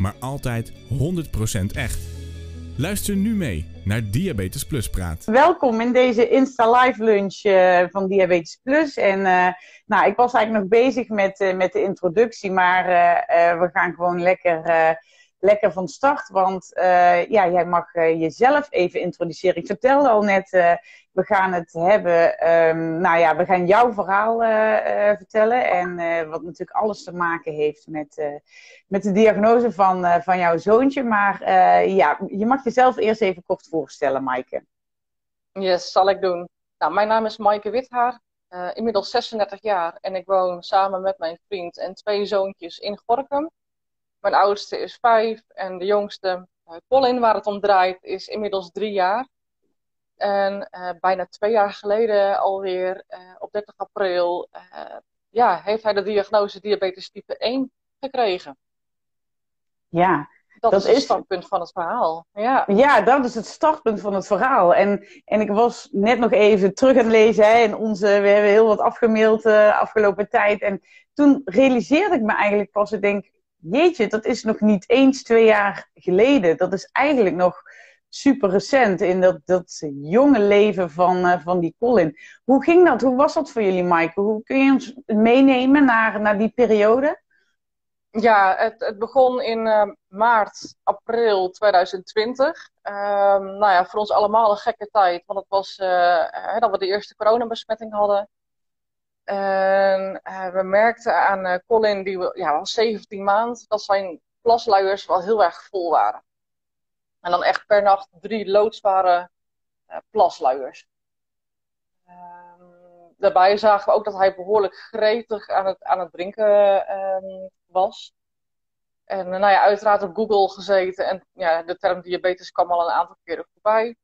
maar altijd 100% echt. Luister nu mee naar Diabetes Plus Praat. Welkom in deze Insta Live lunch uh, van Diabetes Plus. En uh, nou, ik was eigenlijk nog bezig met, uh, met de introductie, maar we gaan gewoon lekker lekker van start. Want uh, ja, jij mag uh, jezelf even introduceren. Ik vertelde al net, uh, we gaan het hebben. Um, nou ja, we gaan jouw verhaal vertellen. En wat natuurlijk alles te maken heeft met, met de diagnose van, van jouw zoontje. Maar ja, je mag jezelf eerst even kort voorstellen, Maaike. Yes, zal ik doen. Nou, mijn naam is Maaike Withaar. inmiddels 36 jaar en ik woon samen met mijn vriend en twee zoontjes in Gorkum. Mijn oudste is vijf en de jongste, uh, Colin, waar het om draait, is inmiddels drie jaar. En uh, bijna twee jaar geleden alweer, uh, op 30 april, ja, heeft hij de diagnose diabetes type 1 gekregen. Ja, dat, dat is het startpunt van het verhaal. Ja. ja, dat is het startpunt van het verhaal. En, en ik was net nog even terug aan het lezen. Hè, en onze, we hebben heel wat afgemaild uh, afgelopen tijd. En toen realiseerde ik me eigenlijk pas, ik denk, jeetje, dat is nog niet eens twee jaar geleden. Dat is eigenlijk nog super recent in dat, dat jonge leven van, uh, van die Colin. Hoe ging dat? Hoe was dat voor jullie, Maaike? Hoe kun je ons meenemen naar, naar die periode? Ja, het, het begon in uh, maart, april 2020. Uh, nou ja, voor ons allemaal een gekke tijd, want het was uh, dat we de eerste coronabesmetting hadden. En uh, we merkten aan uh, Colin, die ja, was 17 maanden, dat zijn plasluiers wel heel erg vol waren. En dan echt per nacht drie loodzware uh, plasluiers. Ehm, daarbij zagen we ook dat hij behoorlijk gretig aan het, aan het drinken ehm, was. En nou ja, uiteraard op Google gezeten en ja, de term diabetes kwam al een aantal keren voorbij.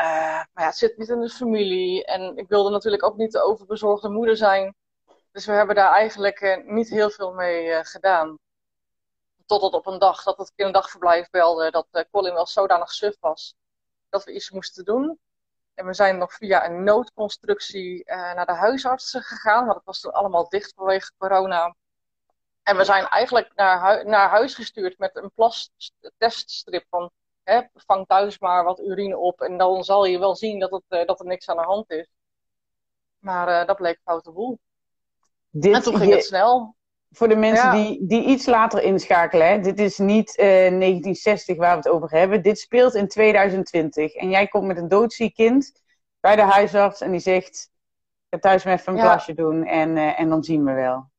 Uh, maar ja, het zit niet in de familie. En ik wilde natuurlijk ook niet de overbezorgde moeder zijn. Dus we hebben daar eigenlijk uh, niet heel veel mee uh, gedaan. Totdat op een dag dat het kinderdagverblijf belde dat Colin wel zodanig suf was dat we iets moesten doen. En we zijn nog via een noodconstructie naar de huisartsen gegaan, want het was toen allemaal dicht vanwege corona. En we zijn eigenlijk naar, naar huis gestuurd met een plasteststrip van hè, vang thuis maar wat urine op en dan zal je wel zien dat, het, uh, dat er niks aan de hand is. Maar uh, dat bleek foute boel. Dit, en toen ging je, het snel. Voor de mensen ja. die, die iets later inschakelen, hè, dit is niet uh, 1960 waar we het over hebben. Dit speelt in 2020. En jij komt met een doodziek kind bij de huisarts en die zegt: ga thuis maar even een ja. plasje doen en, en dan zien we wel.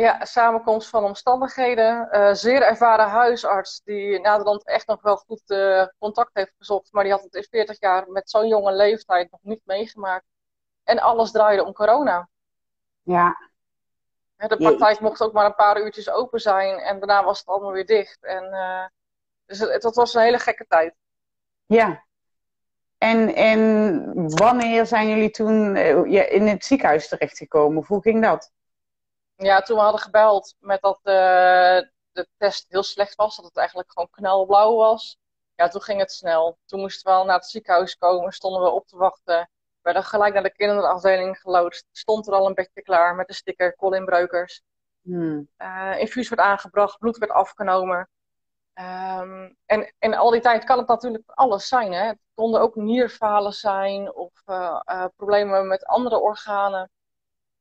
Ja, samenkomst van omstandigheden. Uh, zeer ervaren huisarts die Nederland echt nog wel goed uh, contact heeft gezocht. Maar die had het in 40 jaar met zo'n jonge leeftijd nog niet meegemaakt. En alles draaide om corona. Ja. De praktijk mocht ook maar een paar uurtjes open zijn. En daarna was het allemaal weer dicht. En, uh, dus het, het was een hele gekke tijd. Ja. En, en wanneer zijn jullie toen in het ziekenhuis terechtgekomen? Hoe ging dat? Ja, toen we hadden gebeld met dat uh, de test heel slecht was, dat het eigenlijk gewoon knalblauw was. Ja, toen ging het snel. Toen moesten we al naar het ziekenhuis komen, stonden we op te wachten. Werden gelijk naar de kinderafdeling geloodst. Stond er al een bedje klaar met de sticker Colin Breukers. Hmm. Uh, infuus werd aangebracht, bloed werd afgenomen. Um, en in al die tijd kan het natuurlijk alles zijn. Hè? Het konden ook nierfalen zijn of uh, uh, problemen met andere organen.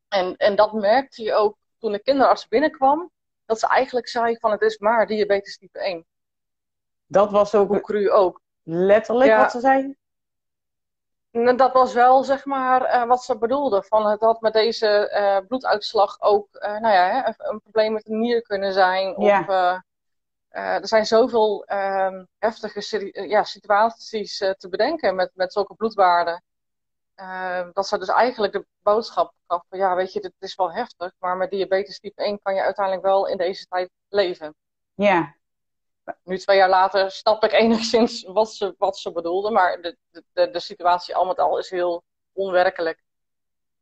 En, en dat merkte je ook toen de kinderarts binnenkwam, dat ze eigenlijk zei van het is maar diabetes type 1. Dat was ook... Hoe cru ook. Letterlijk ja. wat ze zei? Dat was wel, zeg maar, uh, wat ze bedoelde. Van het had met deze uh, bloeduitslag ook, uh, nou ja, hè, een probleem met de nier kunnen zijn. Ja. Of, er zijn zoveel ehm, heftige ja, situaties te bedenken met, met zulke bloedwaarden. Uh, dat ze dus eigenlijk de boodschap gaf van ja, weet je, dit is wel heftig, maar met diabetes type 1 kan je uiteindelijk wel in deze tijd leven. Ja. Nu, twee jaar later, snap ik enigszins wat ze, wat ze bedoelde. Maar de, de, de situatie al met al is heel onwerkelijk.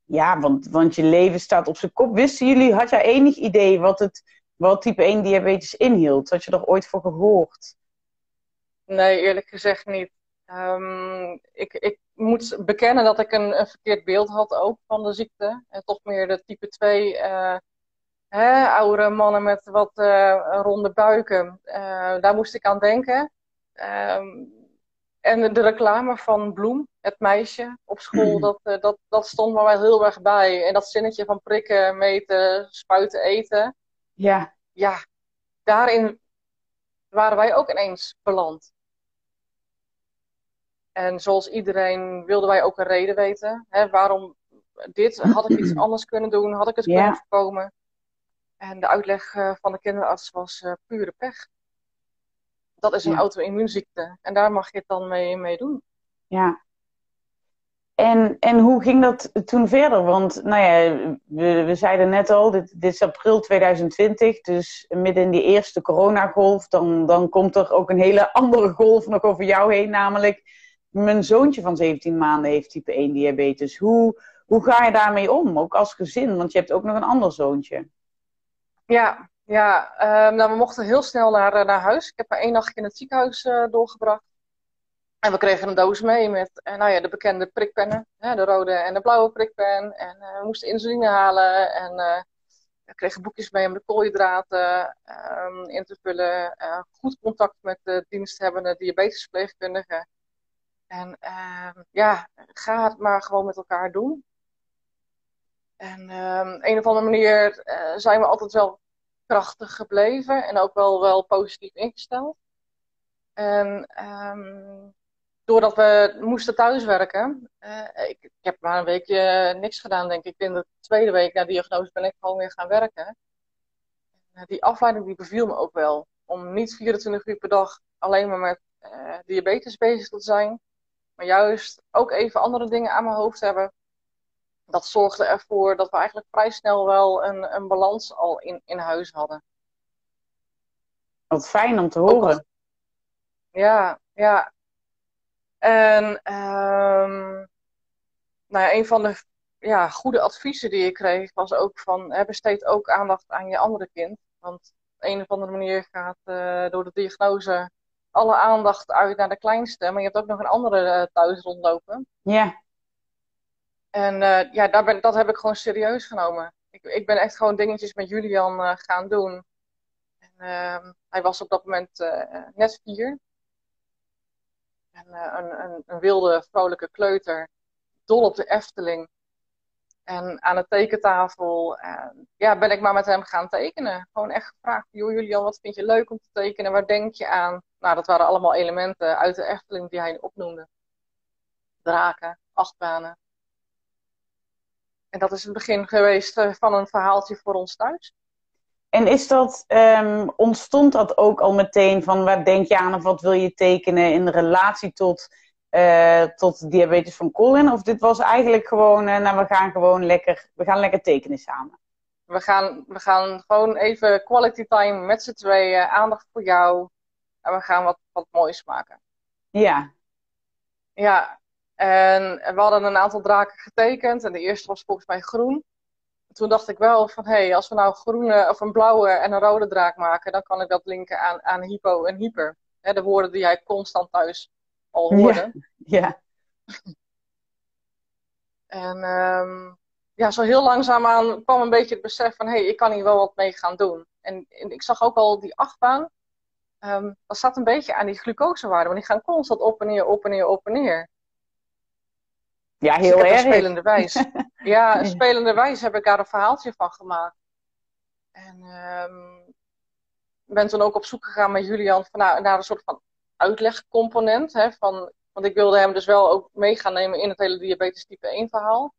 Ja, want, want je leven staat op zijn kop. Wisten jullie, had jij enig idee wat, het, wat type 1 diabetes inhield? Had je er ooit voor gehoord? Nee, eerlijk gezegd niet. Um, ik, ik moet bekennen dat ik een, een, verkeerd beeld had ook van de ziekte. En toch meer de type 2 uh, eh, hè, oudere mannen met wat uh, ronde buiken. Uh, daar moest ik aan denken. Um, en de reclame van Bloem, het meisje op school, dat, dat, dat stond me wel heel erg bij. En dat zinnetje van prikken, meten, spuiten, eten. Ja. Ja, daarin waren wij ook ineens beland. En zoals iedereen wilden wij ook een reden weten. Hè, waarom dit? Had ik iets anders kunnen doen? Had ik het kunnen voorkomen? En de uitleg eh, van de kinderarts was uh, pure pech. Dat is een ja. auto-immuunziekte. En daar mag je het dan mee, mee doen. Ja. En, en hoe ging dat toen verder? Want nou ja, we, we zeiden net al, dit, dit is april 2020, dus midden in die eerste coronagolf, dan, dan komt er ook een hele andere golf nog over jou heen, namelijk mijn zoontje van 17 maanden heeft type 1 diabetes. Hoe, hoe ga je daarmee om, ook als gezin? Want je hebt ook nog een ander zoontje. Ja, ja um, nou, we mochten heel snel naar, eh, naar huis. Ik heb maar één nacht in het ziekenhuis uh, doorgebracht. En we kregen een doos mee met uh, nou ja, de bekende prikpennen. Hè, de rode en de blauwe prikpen. En we moesten insuline halen. En we kregen boekjes mee om de koolhydraten um, in te vullen. goed contact met de diensthebbende diabetesverpleegkundige. En uh, ja, ga het maar gewoon met elkaar doen. En um, een of andere manier uh, zijn we altijd wel krachtig gebleven en ook wel, wel positief ingesteld. En um, doordat we moesten thuiswerken, uh, ik, ik, heb maar een weekje niks gedaan, denk ik. In de tweede week na diagnose ben ik gewoon weer gaan werken. En, die afleiding die beviel me ook wel. Om niet 24 uur per dag alleen maar met uh, diabetes bezig te zijn maar juist ook even andere dingen aan mijn hoofd hebben. Dat zorgde ervoor dat we eigenlijk vrij snel wel een, een balans al in, in huis hadden. Wat fijn om te horen. Ja, ja. En um, nou ja, een van de ja, goede adviezen die ik kreeg was ook van hè, besteed ook aandacht aan je andere kind. Want op een of andere manier gaat uh, door de diagnose alle aandacht uit naar de kleinste. Maar je hebt ook nog een andere uh, thuis rondlopen. Ja. En uh, ja, daar ben, dat heb ik gewoon serieus genomen. Ik, ik ben echt gewoon dingetjes met Julian uh, gaan doen. En, ehm, hij was op dat moment net vier. En, een, een, een wilde, vrolijke kleuter. Dol op de Efteling. En aan de tekentafel ja, ben ik maar met hem gaan tekenen. Gewoon echt gevraagd, joh Julian, wat vind je leuk om te tekenen? Waar denk je aan? Nou, dat waren allemaal elementen uit de Efteling die hij opnoemde. Draken, achtbanen. En dat is het begin geweest eh, van een verhaaltje voor ons thuis. En is dat, um, ontstond dat ook al meteen van waar denk je aan of wat wil je tekenen in relatie tot, uh, tot diabetes van Colin? Of dit was eigenlijk gewoon, uh, nou we gaan gewoon lekker, we gaan lekker tekenen samen? We gaan, we gaan gewoon even quality time met z'n tweeën, aandacht voor jou. En we gaan wat, wat moois maken. Ja. Ja, en we hadden een aantal draken getekend. En de eerste was volgens mij groen. Toen dacht ik wel van, hé, hey, als we nou groene of een blauwe en een rode draak maken, dan kan ik dat linken aan, aan hypo en hyper. De woorden die jij constant thuis al. Ja. ja. en um, ja, zo heel langzaamaan kwam een beetje het besef van, hé, hey, ik kan hier wel wat mee gaan doen. En, en ik zag ook al die achtbaan um, dat zat een beetje aan die glucosewaarde. Want die gaan constant op en neer, op en neer, op en neer. Ja, dus heel dus erg. Spelende wijs. ja, spelende wijs heb ik daar een verhaaltje van gemaakt. En um, ben toen ook op zoek gegaan met Julian van, nou, naar een soort van uitlegcomponent. Hè, van, want ik wilde hem dus wel ook mee gaan nemen in het hele diabetes type 1 verhaal.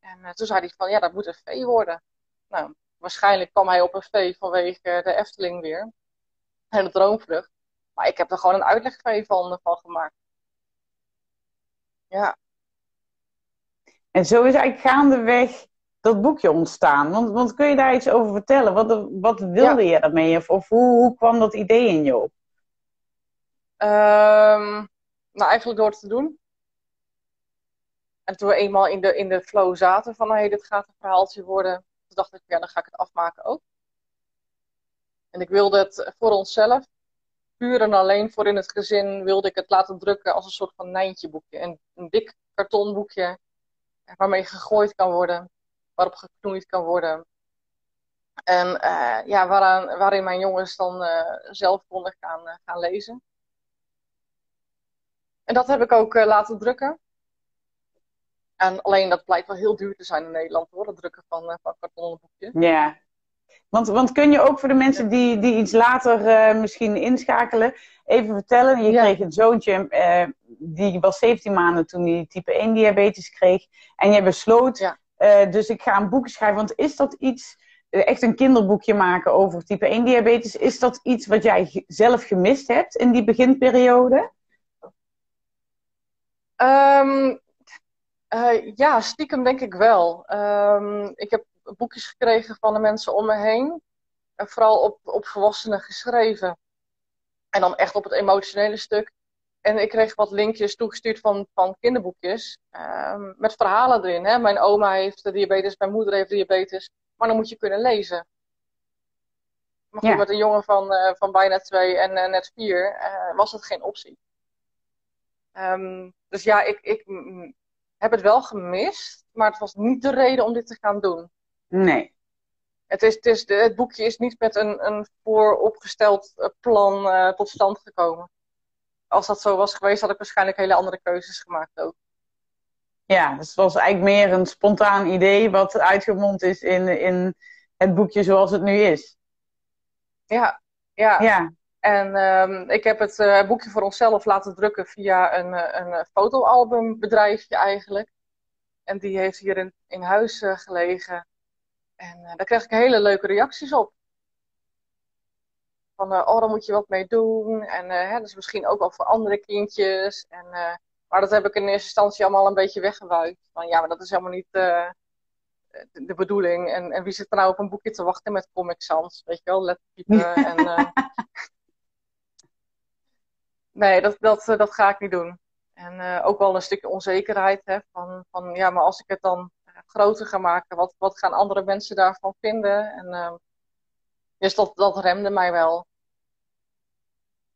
En uh, toen zei hij van, ja, dat moet een V worden. Nou, waarschijnlijk kwam hij op een V vanwege de Efteling weer hele droomvlucht. Maar ik heb er gewoon een uitleg van, van gemaakt. Ja. En zo is eigenlijk gaandeweg dat boekje ontstaan. Want, want kun je daar iets over vertellen? Wat, wat wilde je daarmee? Of, of hoe, hoe, kwam dat idee in je op? Ehm, nou, eigenlijk door het te doen. En toen we eenmaal in de, in de flow zaten van, hey, dit gaat een verhaaltje worden, dacht ik, ja, dan ga ik het afmaken ook. En ik wilde het voor onszelf, puur en alleen voor in het gezin, wilde ik het laten drukken als een soort van Nijntje boekje. Een, een dik kartonboekje, waarmee gegooid kan worden, waarop geknoeid kan worden. En uh, ja, waarin mijn jongens dan uh, zelf konden gaan, gaan lezen. En dat heb ik ook laten drukken. En alleen dat blijkt wel heel duur te zijn in Nederland hoor, het drukken van, van kartonnen boekjes. Ja. Want, want kun je ook voor de mensen die, die iets later misschien inschakelen, even vertellen. Je ja. kreeg een zoontje, die was 17 maanden toen hij type 1 diabetes kreeg. En je besloot, ja. dus ik ga een boek schrijven. Want is dat iets echt een kinderboekje maken over type 1 diabetes. Is dat iets wat jij zelf gemist hebt in die beginperiode? Um, uh, ja, stiekem denk ik wel. Um, ik heb boekjes gekregen van de mensen om me heen. En vooral op, op volwassenen geschreven. En dan echt op het emotionele stuk. En ik kreeg wat linkjes toegestuurd van, van kinderboekjes. Um, met verhalen erin. Hè? Mijn oma heeft diabetes, mijn moeder heeft diabetes. Maar dan moet je kunnen lezen. Maar goed, ja. met een jongen van, uh, van bijna twee en uh, net vier was dat geen optie. Um, dus ja, ik, ik heb het wel gemist, maar het was niet de reden om dit te gaan doen. Nee. Het, is, het, is, het boekje is niet met een, een vooropgesteld plan tot stand gekomen. Als dat zo was geweest, had ik waarschijnlijk hele andere keuzes gemaakt ook. Ja, dus het was eigenlijk meer een spontaan idee wat uitgemond is in, in het boekje zoals het nu is. Ja, ja. ja. En um, ik heb het uh, boekje voor onszelf laten drukken via een, een fotoalbumbedrijfje eigenlijk. En die heeft hier in, in huis uh, gelegen. En uh, daar kreeg ik hele leuke reacties op. Van, oh, daar moet je wat mee doen. En hè, dus misschien ook wel voor andere kindjes. En maar dat heb ik in eerste instantie allemaal een beetje weggewuid. Van ja, maar dat is helemaal niet de, bedoeling. En, en wie zit er nou op een boekje te wachten met Comic Sans? Weet je wel, lettertypen en... Nee, dat, dat, dat ga ik niet doen. En uh, ook wel een stukje onzekerheid. Hè, van, van ja, maar als ik het dan groter ga maken, wat, wat gaan andere mensen daarvan vinden? En, dus dat, dat remde mij wel.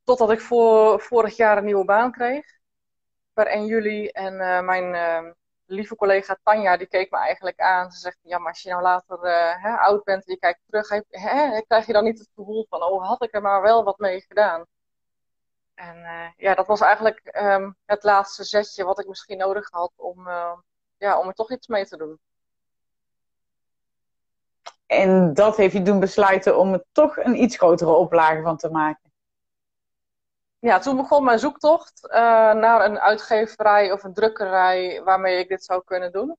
Totdat ik voor, vorig jaar een nieuwe baan kreeg per 1 juli. En mijn uh, lieve collega Tanja, die keek me eigenlijk aan. Ze zegt, ja, maar als je nou later hè, oud bent en je kijkt terug, hè, krijg je dan niet het gevoel van, oh, had ik er maar wel wat mee gedaan. En ja, dat was eigenlijk um, het laatste zetje wat ik misschien nodig had om, ja, om er toch iets mee te doen. En dat heeft je doen besluiten om er toch een iets grotere oplage van te maken ja, toen begon mijn zoektocht uh, naar een uitgeverij of een drukkerij waarmee ik dit zou kunnen doen.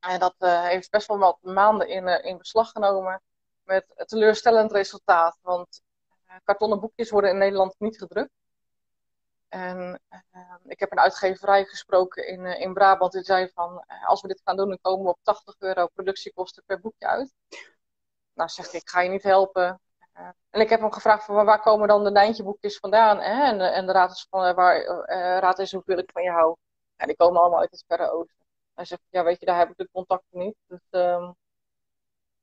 En dat heeft best wel wat maanden in, in beslag genomen met een teleurstellend resultaat. Want kartonnen boekjes worden in Nederland niet gedrukt. En ik heb een uitgeverij gesproken in, in Brabant die zei van als we dit gaan doen dan komen we op 80 euro productiekosten per boekje uit. Nou zegt ik ga je niet helpen. En ik heb hem gevraagd van waar komen dan de Nijntje-boekjes vandaan? Hè? En, en de raad is, van, waar, raad is hoeveel ik van je hou. En die komen allemaal uit het Verre Oosten. Hij zegt, ja weet je, daar heb ik de contacten niet. Dus um,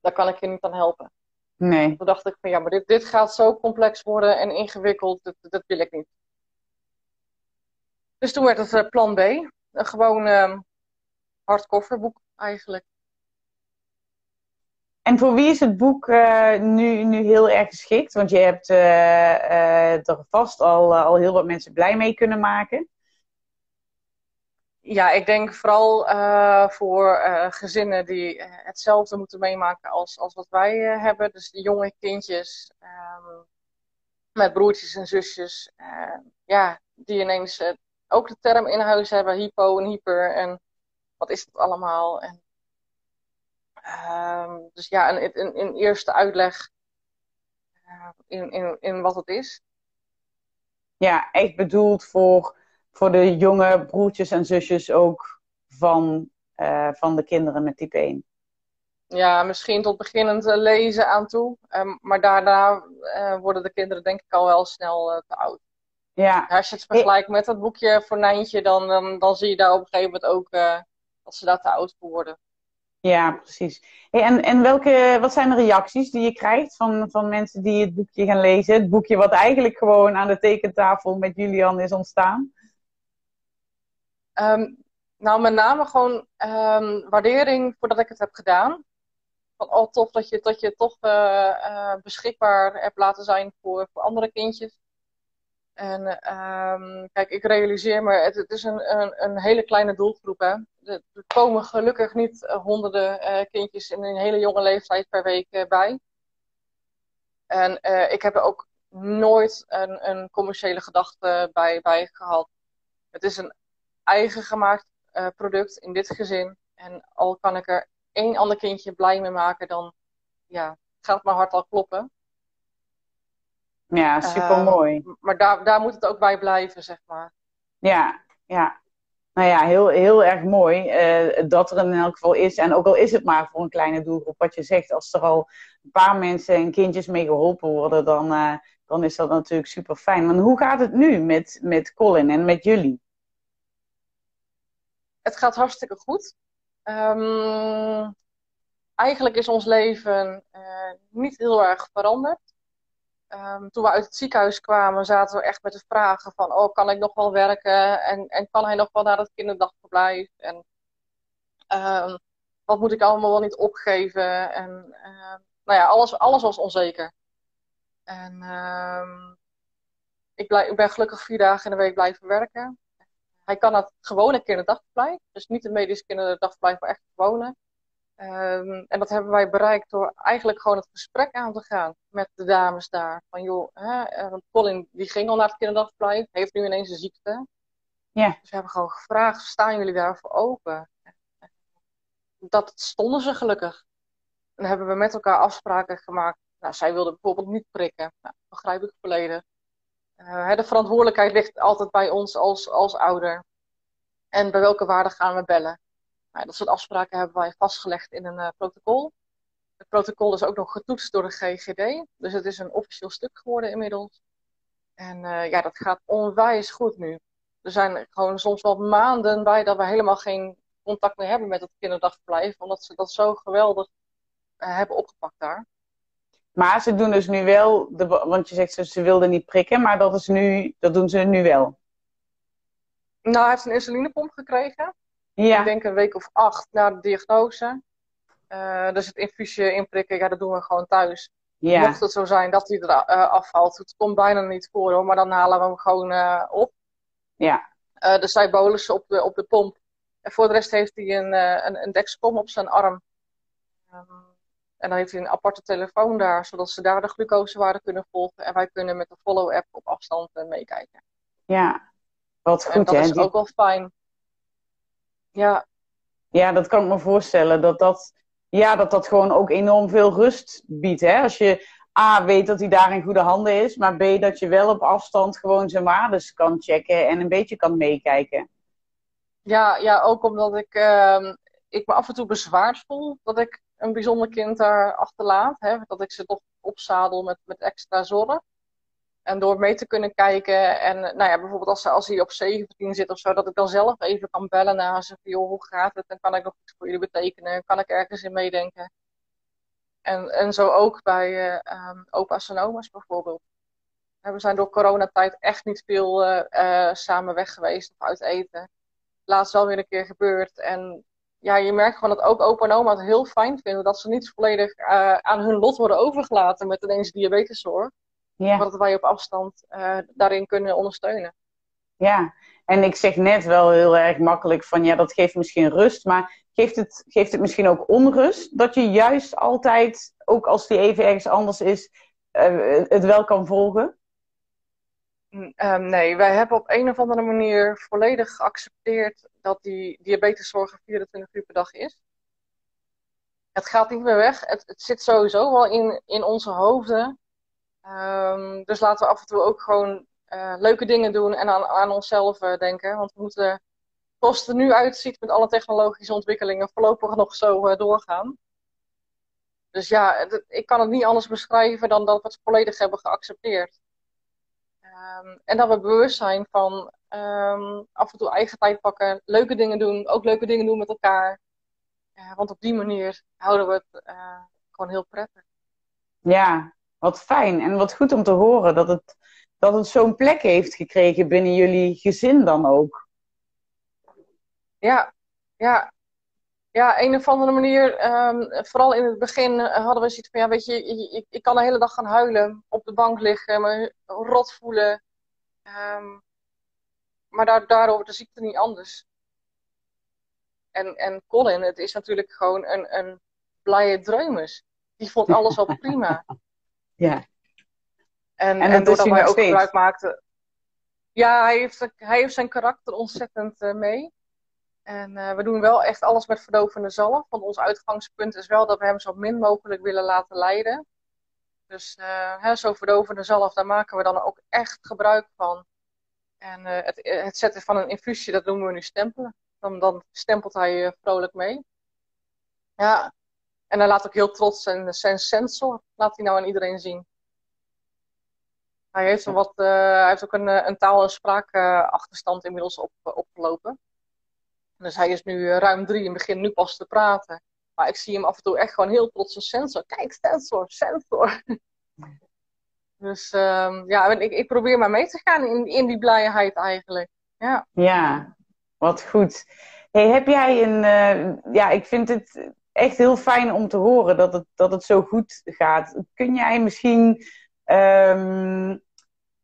daar kan ik je niet aan helpen. Nee. Toen dacht ik van ja, maar dit, dit gaat zo complex worden en ingewikkeld. Dat, dat wil ik niet. Dus toen werd het uh, plan B. Een gewoon um, hardcoverboek eigenlijk. En voor wie is het boek uh, nu, nu heel erg geschikt? Want je hebt uh, er vast al, al heel wat mensen blij mee kunnen maken. Ja, ik denk vooral voor gezinnen die hetzelfde moeten meemaken als, als wat wij hebben. Dus de jonge kindjes um, met broertjes en zusjes. ja, die ineens ook de term in huis hebben, hypo en hyper. En wat is dat allemaal? En Um, dus ja, een, een, eerste uitleg in, in, in wat het is. Ja, echt bedoeld voor, voor de jonge broertjes en zusjes ook van, uh, van de kinderen met type 1. Ja, misschien tot beginnend lezen aan toe. Um, maar daarna uh, worden de kinderen denk ik al wel snel te oud. Ja. Als je het vergelijkt met het boekje voor Nijntje, dan, dan, dan zie je daar op een gegeven moment ook dat ze daar te oud voor worden. Ja, precies. Hey, en en welke, wat zijn de reacties die je krijgt van, van mensen die het boekje gaan lezen? Het boekje wat eigenlijk gewoon aan de tekentafel met Julian is ontstaan? Um, nou, met name gewoon um, waardering voordat ik het heb gedaan. Van, oh, tof dat je, dat je toch uh, uh, beschikbaar hebt laten zijn voor, voor andere kindjes. En um, kijk, ik realiseer me, het, het is een, een, een, hele kleine doelgroep. Hè. Er komen gelukkig niet uh, honderden kindjes in een hele jonge leeftijd per week bij. En ik heb er ook nooit een, een commerciële gedachte bij, bij gehad. Het is een eigen gemaakt product in dit gezin. En al kan ik er één ander kindje blij mee maken, dan ja, gaat mijn hart al kloppen. Ja, super mooi. Uh, maar daar, daar moet het ook bij blijven, zeg maar. Ja, ja. Nou ja, heel, heel erg mooi uh, dat er in elk geval is. En ook al is het maar voor een kleine doelgroep, wat je zegt, als er al een paar mensen en kindjes mee geholpen worden, dan, uh, dan is dat natuurlijk super fijn. Maar hoe gaat het nu met, met Colin en met jullie? Het gaat hartstikke goed. Um, eigenlijk is ons leven uh, niet heel erg veranderd. Um, toen we uit het ziekenhuis kwamen, zaten we echt met de vragen van, oh, kan ik nog wel werken? En, en kan hij nog wel naar het kinderdagverblijf? En um, wat moet ik allemaal wel niet opgeven? En nou ja, alles, alles was onzeker. En ik, ik ben gelukkig vier dagen in de week blijven werken. Hij kan het gewone kinderdagverblijf, dus niet een medisch kinderdagverblijf, maar echt gewone. Um, en dat hebben wij bereikt door eigenlijk gewoon het gesprek aan te gaan met de dames daar. Van joh, hè, eh, Colin die ging al naar het kinderdagverblijf, heeft nu ineens een ziekte. Ja. Dus we hebben gewoon gevraagd, staan jullie daarvoor open? Dat stonden ze gelukkig. En dan hebben we met elkaar afspraken gemaakt. Nou, zij wilde bijvoorbeeld niet prikken. Nou, begrijp ik volledig. Uh, de verantwoordelijkheid ligt altijd bij ons als, als ouder. En bij welke waarde gaan we bellen? Nou, dat soort afspraken hebben wij vastgelegd in een uh, protocol. Het protocol is ook nog getoetst door de GGD. Dus het is een officieel stuk geworden inmiddels. En uh, ja, dat gaat onwijs goed nu. Er zijn gewoon soms wel maanden bij dat we helemaal geen contact meer hebben met het kinderdagverblijf. Omdat ze dat zo geweldig hebben opgepakt daar. Maar ze doen dus nu wel, de, want je zegt ze, ze wilden niet prikken, maar dat, is nu, dat doen ze nu wel. Nou, hij heeft een insulinepomp gekregen. Ja. Ik denk een week of acht na de diagnose. Uh, dus het infuusje inprikken, ja, dat doen we gewoon thuis. Ja. Mocht het zo zijn dat hij er uh, afvalt, het komt bijna niet voor hoor, maar dan halen we hem gewoon uh, op. Ja. dus zij bolussen op de, op de pomp. En voor de rest heeft hij een, een, een Dexcom op zijn arm. Um, en dan heeft hij een aparte telefoon daar, zodat ze daar de glucosewaarde kunnen volgen. En wij kunnen met de Follow-app op afstand meekijken. Ja, wat goed en dat hè? is ook wel fijn. Ja. Ja, dat kan ik me voorstellen. Dat dat, ja, dat dat gewoon ook enorm veel rust biedt. Hè? Als je A, weet dat hij daar in goede handen is. Maar B, dat je wel op afstand gewoon zijn waardes kan checken. En een beetje kan meekijken. Ja, ja ook omdat ik, uh, ik me af en toe bezwaard voel. Dat ik een bijzonder kind daar achterlaat. Hè? Dat ik ze toch opzadel met, met extra zorg. En door mee te kunnen kijken en nou ja, bijvoorbeeld als, als hij op 17 zit of zo, dat ik dan zelf even kan bellen naar ze van joh, hoe gaat het? En kan ik nog iets voor jullie betekenen? Kan ik ergens in meedenken? En, en zo ook bij uh, opa's en oma's bijvoorbeeld. We zijn door coronatijd echt niet veel uh, uh, samen weg geweest of uit eten. Laatst wel weer een keer gebeurd. En ja, je merkt gewoon dat ook opa en oma het heel fijn vinden dat ze niet volledig aan hun lot worden overgelaten met ineens diabeteszorg. Ja. Maar dat wij op afstand uh, daarin kunnen ondersteunen. Ja, en ik zeg net wel heel erg makkelijk van ja, dat geeft misschien rust, maar geeft het, geeft het misschien ook onrust dat je juist altijd, ook als die even ergens anders is, uh, het wel kan volgen? Um, nee, wij hebben op een of andere manier volledig geaccepteerd dat die diabeteszorg 24 uur per dag is. Het gaat niet meer weg. Het, zit sowieso wel in, in onze hoofden. Um, dus laten we af en toe ook gewoon uh, leuke dingen doen en aan, aan onszelf uh, denken. Want we moeten, zoals het er nu uitziet met alle technologische ontwikkelingen, voorlopig nog zo uh, doorgaan. Dus ja, ik kan het niet anders beschrijven dan dat we het volledig hebben geaccepteerd. Ehm, en dat we bewust zijn van ehm, af en toe eigen tijd pakken, leuke dingen doen, ook leuke dingen doen met elkaar. want op die manier houden we het uh, gewoon heel prettig. Ja, wat fijn en wat goed om te horen dat het, dat het zo'n plek heeft gekregen binnen jullie gezin dan ook. Ja, ja. Ja, een of andere manier, ehm, vooral in het begin eh, hadden we zoiets van, ja, weet je, ik, ik kan de hele dag gaan huilen, op de bank liggen, me rot voelen. Um, maar daar, daardoor wordt de ziekte niet anders. En, en Colin, het is natuurlijk gewoon een, een blije dreumes. Die vond alles al prima. Ja. En, en, en doordat wij ook gebruik maakten. Ja, hij heeft, hij heeft zijn karakter ontzettend uh, mee. En uh, we doen wel echt alles met verdovende zalf. Want ons uitgangspunt is wel dat we hem zo min mogelijk willen laten lijden. Dus uh, hè, zo verdovende zalf, daar maken we dan ook echt gebruik van. En het, het, zetten van een infusie, dat noemen we nu stempelen. Dan, dan stempelt hij vrolijk mee. Ja, en hij laat ook heel trots zijn, zijn sensor, laat hij nou aan iedereen zien. Hij heeft, een wat, hij heeft ook een, eh, een taal- en spraakachterstand inmiddels op, eh, opgelopen. Dus hij is nu ruim drie en begint nu pas te praten. Maar ik zie hem af en toe echt gewoon heel trots een sensor. Kijk, sensor, sensor. dus um, ja, ik, ik probeer maar mee te gaan in, in die blijheid eigenlijk. Ja, ja wat goed. Hey, heb jij een, uh, ja, ik vind het echt heel fijn om te horen dat het, dat het zo goed gaat. Kun jij misschien um,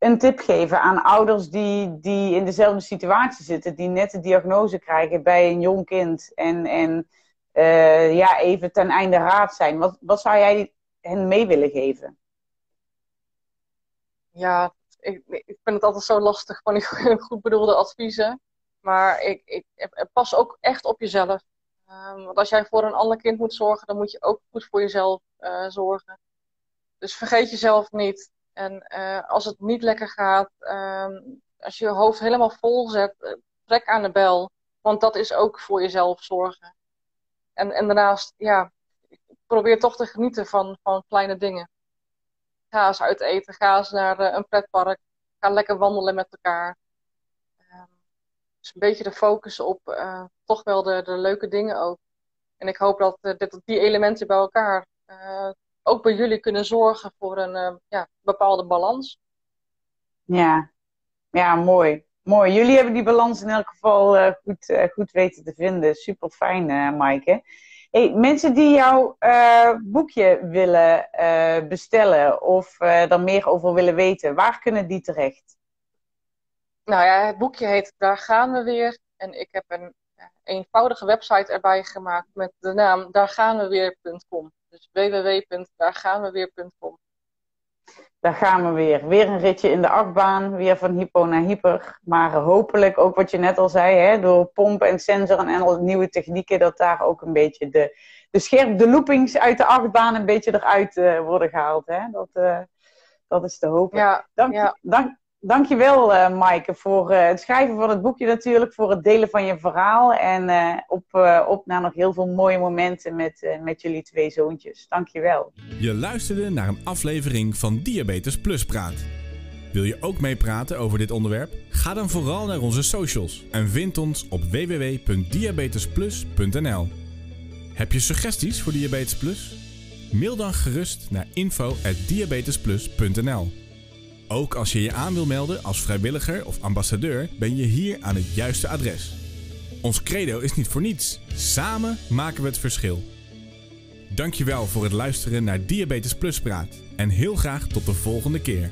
een tip geven aan ouders die, die in dezelfde situatie zitten, die net de diagnose krijgen bij een jong kind en, en uh, ja, even ten einde raad zijn? Wat, wat zou jij hen mee willen geven? Ja, ik, ik vind het altijd zo lastig van die goed bedoelde adviezen. Maar ik, ik, pas ook echt op jezelf. Um, want als jij voor een ander kind moet zorgen, dan moet je ook goed voor jezelf zorgen. Dus vergeet jezelf niet. En uh, als het niet lekker gaat, um, als je je hoofd helemaal vol zet, uh, trek aan de bel. Want dat is ook voor jezelf zorgen. En, en daarnaast, ja, probeer toch te genieten van, van kleine dingen. Ga eens uit eten, ga eens naar een pretpark, ga lekker wandelen met elkaar. Dus een beetje de focus op toch wel de, de leuke dingen ook. En ik hoop dat, dat die elementen bij elkaar ook bij jullie kunnen zorgen voor een ja, bepaalde balans. Ja. ja, mooi. Mooi. Jullie hebben die balans in elk geval goed, goed weten te vinden. Super fijn, Maaike. Hey, mensen die jouw boekje willen bestellen of er meer over willen weten, waar kunnen die terecht? Nou ja, het boekje heet Daar gaan we weer. En ik heb een eenvoudige website erbij gemaakt met de naam daargaanweweer.com. Dus www.daargaanweweer.com. Daar gaan we weer. Weer een ritje in de achtbaan, weer van hypo naar hyper. Maar hopelijk ook wat je net al zei, hè, door pomp en sensor en alle nieuwe technieken, dat daar ook een beetje de, de scherp, de loopings uit de achtbaan een beetje eruit uh, worden gehaald. Hè? Dat, uh, dat is te hopen. Ja, dank, ja. dank, Dankjewel, uh, Maaike, voor uh, het schrijven van het boekje natuurlijk, voor het delen van je verhaal en uh, op, op naar nog heel veel mooie momenten met, met jullie twee zoontjes. Dankjewel. Je luisterde naar een aflevering van Diabetes Plus Praat. Wil je ook meepraten over dit onderwerp? Ga dan vooral naar onze socials en vind ons op www.diabetesplus.nl. Heb je suggesties voor Diabetes Plus? Mail dan gerust naar info@diabetesplus.nl. Ook als je je aan wil melden als vrijwilliger of ambassadeur, ben je hier aan het juiste adres. Ons credo is niet voor niets. Samen maken we het verschil. Dankjewel voor het luisteren naar Diabetes Plus Praat en heel graag tot de volgende keer.